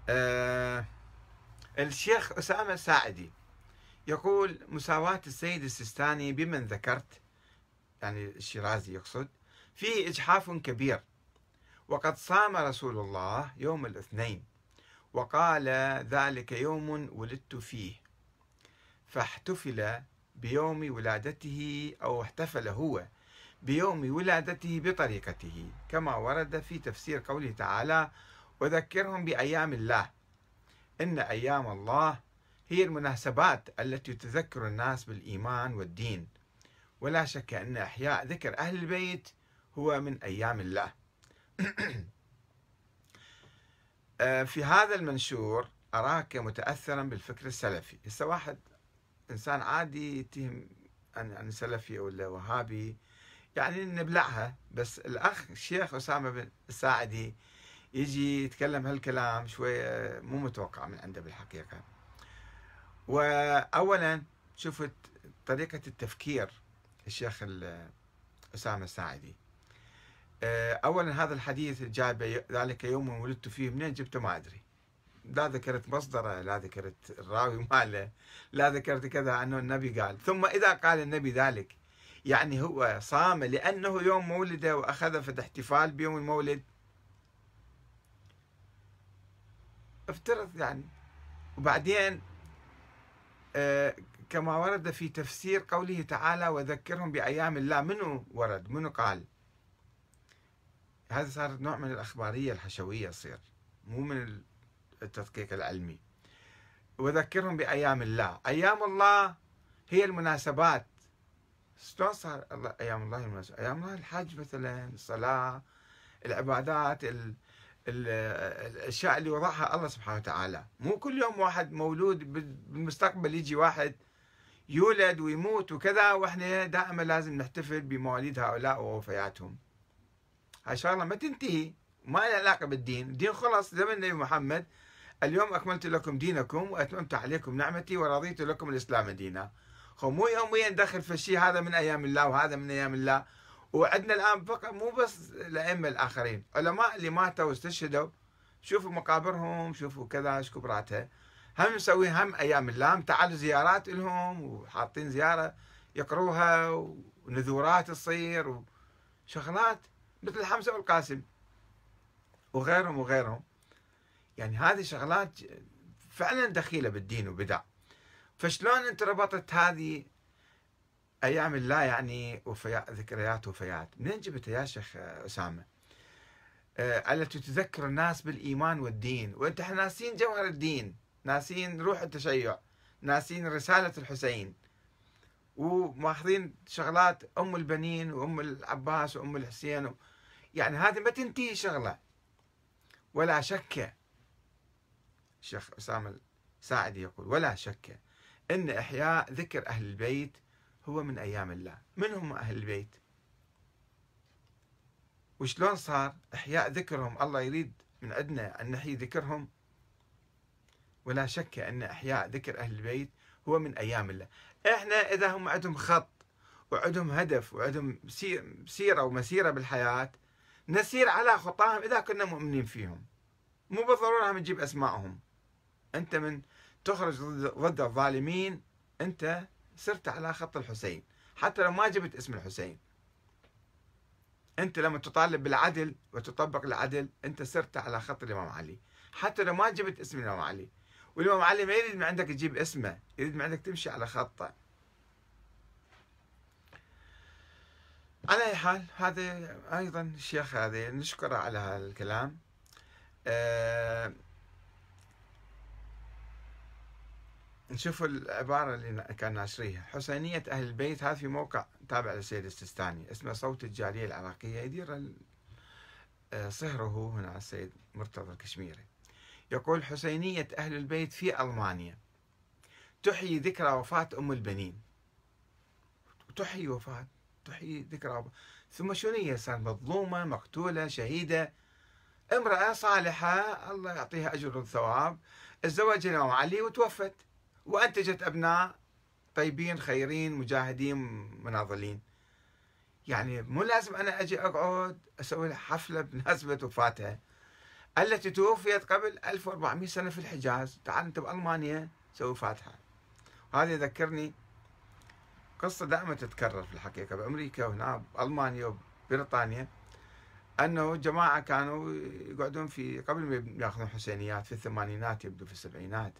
Speaker 1: آه الشيخ أسامة الساعدي يقول مساواة السيد السيستاني بمن ذكرت يعني الشيرازي يقصد فيه إجحاف كبير. وقد صام رسول الله يوم الاثنين وقال ذلك يوم ولدت فيه فاحتفل بيوم ولادته أو احتفل هو بيوم ولادته بطريقته كما ورد في تفسير قوله تعالى وذكرهم بأيام الله. إن أيام الله هي المناسبات التي تذكر الناس بالإيمان والدين. ولا شك أن إحياء ذكر أهل البيت هو من أيام الله. [clears throat] آه، في هذا المنشور أراك متأثرا بالفكر السلفي. هسه واحد إنسان عادي يتهم أن سلفي ولا وهابي يعني نبلعها. بس الأخ الشيخ أسامة بن الساعدي يجي يتكلم هالكلام شوية مو متوقع من عنده بالحقيقة. وأولا شفت طريقة التفكير الشيخ أسامة الساعدي. آه، أولا هذا الحديث جاء ذلك يوم ولدت فيه منين جبته ما أدري. لا ذكرت مصدره لا ذكرت الراوي ماله لا ذكرت كذا أنه النبي قال. ثم إذا قال النبي ذلك يعني هو صام لأنه يوم مولده وأخذ في احتفال بيوم المولد. افترض يعني. وبعدين آه كما ورد في تفسير قوله تعالى وذكرهم بأيام الله. منو ورد؟ منو قال؟ هذا صار نوع من الأخبارية الحشوية تصير مو من التدقيق العلمي. وذكرهم بأيام الله. أيام الله هي المناسبات. شلون صار الله أيام الله المناسبات أيام الله الحج مثلا الصلاة العبادات ال الأشياء اللي وضعها الله سبحانه وتعالى. مو كل يوم واحد مولود بالمستقبل يجي واحد يولد ويموت وكذا وإحنا دائما لازم نحتفل بمواليد هؤلاء ووفياتهم. هاي شغلة ما تنتهي ما لها علاقة بالدين. الدين خلص زمن النبي محمد. اليوم أكملت لكم دينكم وأتممت عليكم نعمتي ورضيت لكم الإسلام دينا. خو مو يوميا ندخل في الشيء هذا من أيام الله وهذا من أيام الله. وعندنا الآن فقط مو بس الأئمة الآخرين علماء اللي ماتوا واستشهدوا. شوفوا مقابرهم شوفوا كذا إيش كبراتها. هم نسوي هم أيام الله تعالوا زيارات لهم وحاطين زيارة يقروها ونذورات تصير وشغلات مثل حمزه والقاسم وغيرهم وغيرهم. يعني هذه شغلات فعلا دخيلة بالدين وبدع. فشلون انت ربطت هذه أيام الله يعني وفيات ذكريات وفيات؟ منين جبتها يا شيخ أسامة؟ آه التي تذكر الناس بالإيمان والدين. وإنت إحنا ناسين جوهر الدين ناسين روح التشيع ناسين رسالة الحسين. وماخذين شغلات أم البنين وأم العباس وأم الحسين و... يعني هذه ما تنتهي شغلة. ولا شك الشيخ أسامة الساعدي يقول ولا شك إن إحياء ذكر أهل البيت هو من أيام الله. من هم أهل البيت؟ وشلون صار إحياء ذكرهم؟ الله يريد من عندنا أن نحيي ذكرهم. ولا شك أن إحياء ذكر أهل البيت هو من أيام الله. إحنا إذا هم عندهم خط وعندهم هدف وعندهم سيرة ومسيرة بالحياة نسير على خطاهم إذا كنا مؤمنين فيهم. مو بالضرورة نجيب أسمائهم أنت من تخرج ضد الظالمين أنت صرت على خط الحسين. حتى لو ما جبت اسم الحسين. أنت لما تطالب بالعدل وتطبق العدل أنت صرت على خط الإمام علي. حتى لو ما جبت اسم الإمام علي. والإمام علي ما يريد من عندك تجيب اسمه يريد من عندك تمشي على خطه. على أي حال هذا أيضا الشيخ هذا نشكره على هذا الكلام. أه نشوف العبارة اللي كان ناشريها. حسينية أهل البيت هذا في موقع تابع للسيد السيستاني اسمه صوت الجالية العراقية. يدير آه، صهره هنا السيد مرتضى الكشميري. يقول حسينية أهل البيت في ألمانيا. تحيي ذكرى وفاة أم البنين. تحيي وفاة تحيي ذكرى ثم شنو هي؟ صار مظلومة مقتولة شهيدة. امرأة صالحة الله يعطيها أجر وثواب. تزوج الإمام علي وتوفت. وأنتجت أبناء طيبين خيرين مجاهدين مناضلين. يعني مو لازم أنا أجي أقعد أسوي حفلة بمناسبة وفاتها. التي توفيت قبل 1400 سنة في الحجاز. تعال أنت بألمانيا سوي فاتحة. وهذا يذكرني قصة دائما تتكرر في الحقيقة بأمريكا وهنا بألمانيا وبريطانيا. أنه جماعة كانوا يقعدون في قبل ما ياخذون حسينيات في الثمانينات يبدو في السبعينات.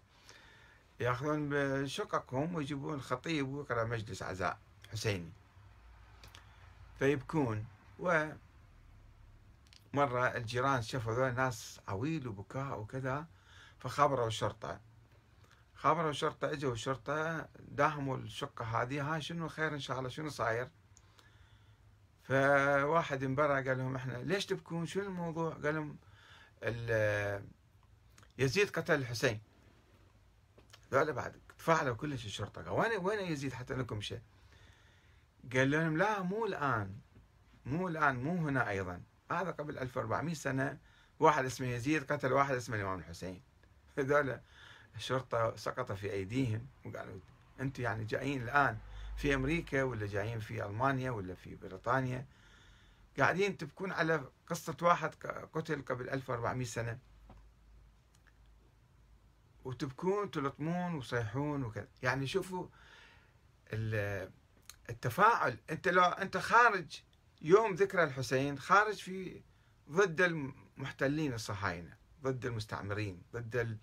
Speaker 1: ياخذون بشققهم ويجيبون خطيب ويقرأ مجلس عزاء حسيني. فيبكون. و مرة الجيران شافوا ذول ناس عويل وبكاء وكذا فخابروا الشرطة خابروا الشرطة إجوا الشرطة داهموا الشقة هذه ها شنو خير إن شاء الله؟ شنو صاير؟ فواحد من برا قال لهم إحنا ليش تبكون؟ شنو الموضوع؟ قال لهم يزيد قتل الحسين ذولا بعد تفاعلوا كلش الشرطة قال وين وين يزيد حتى لكم شيء؟ قال لهم لا مو الآن. مو الآن مو هنا أيضا. هذا قبل 1400 سنة واحد اسمه يزيد قتل واحد اسمه الإمام الحسين. [laughs] هذول الشرطة سقط في أيديهم وقالوا أنتم يعني جايين الآن في أمريكا ولا جايين في ألمانيا ولا في بريطانيا؟ قاعدين تبكون على قصة واحد قتل قبل 1400 سنة. وتبكون تلطمون وصيحون وكذا. يعني شوفوا التفاعل. أنت لو أنت خارج يوم ذكرى الحسين خارج في ضد المحتلين الصهاينة ضد المستعمرين ضد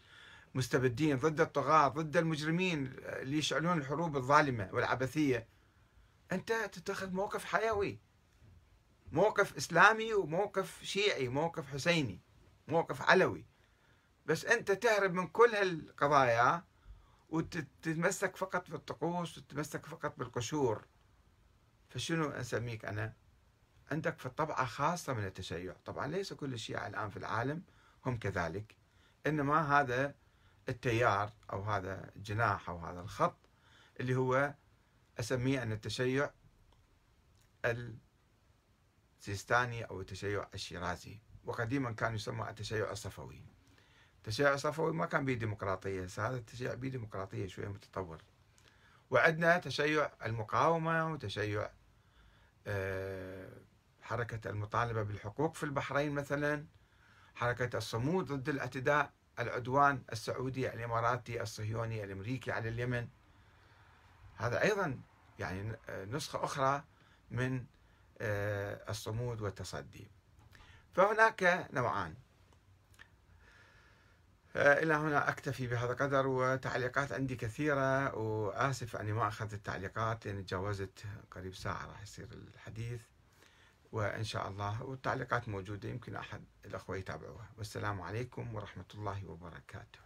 Speaker 1: المستبدين ضد الطغاة ضد المجرمين اللي يشعلون الحروب الظالمة والعبثية. أنت تتخذ موقف حيوي موقف إسلامي وموقف شيعي موقف حسيني موقف علوي. بس أنت تهرب من كل هالقضايا وتتمسك فقط بالطقوس وتتمسك فقط بالقشور. فشنو أسميك أنا؟ عندك في طبعة خاصة من التشيع. طبعا ليس كل الشيعة الآن في العالم هم كذلك إنما هذا التيار أو هذا الجناح أو هذا الخط اللي هو أسميه أن التشيع السيستاني أو التشيع الشيرازي وقديما كان يسمى التشيع الصفوي. التشيع الصفوي ما كان به ديمقراطية هذا التشيع به ديمقراطية شوية متطور. وعندنا تشيع المقاومة وتشيع آه، حركة المطالبة بالحقوق في البحرين مثلا حركة الصمود ضد الاعتداء العدوان السعودي الإماراتي الصهيوني الأمريكي على اليمن. هذا أيضا يعني نسخة أخرى من آه، الصمود والتصدي. فهناك نوعان. إلى هنا أكتفي بهذا القدر وتعليقات عندي كثيرة وآسف أني ما أخذت التعليقات لأن تجاوزت قريب ساعة راح يصير الحديث وإن شاء الله والتعليقات موجودة يمكن أحد الأخوة يتابعوها. والسلام عليكم ورحمة الله وبركاته.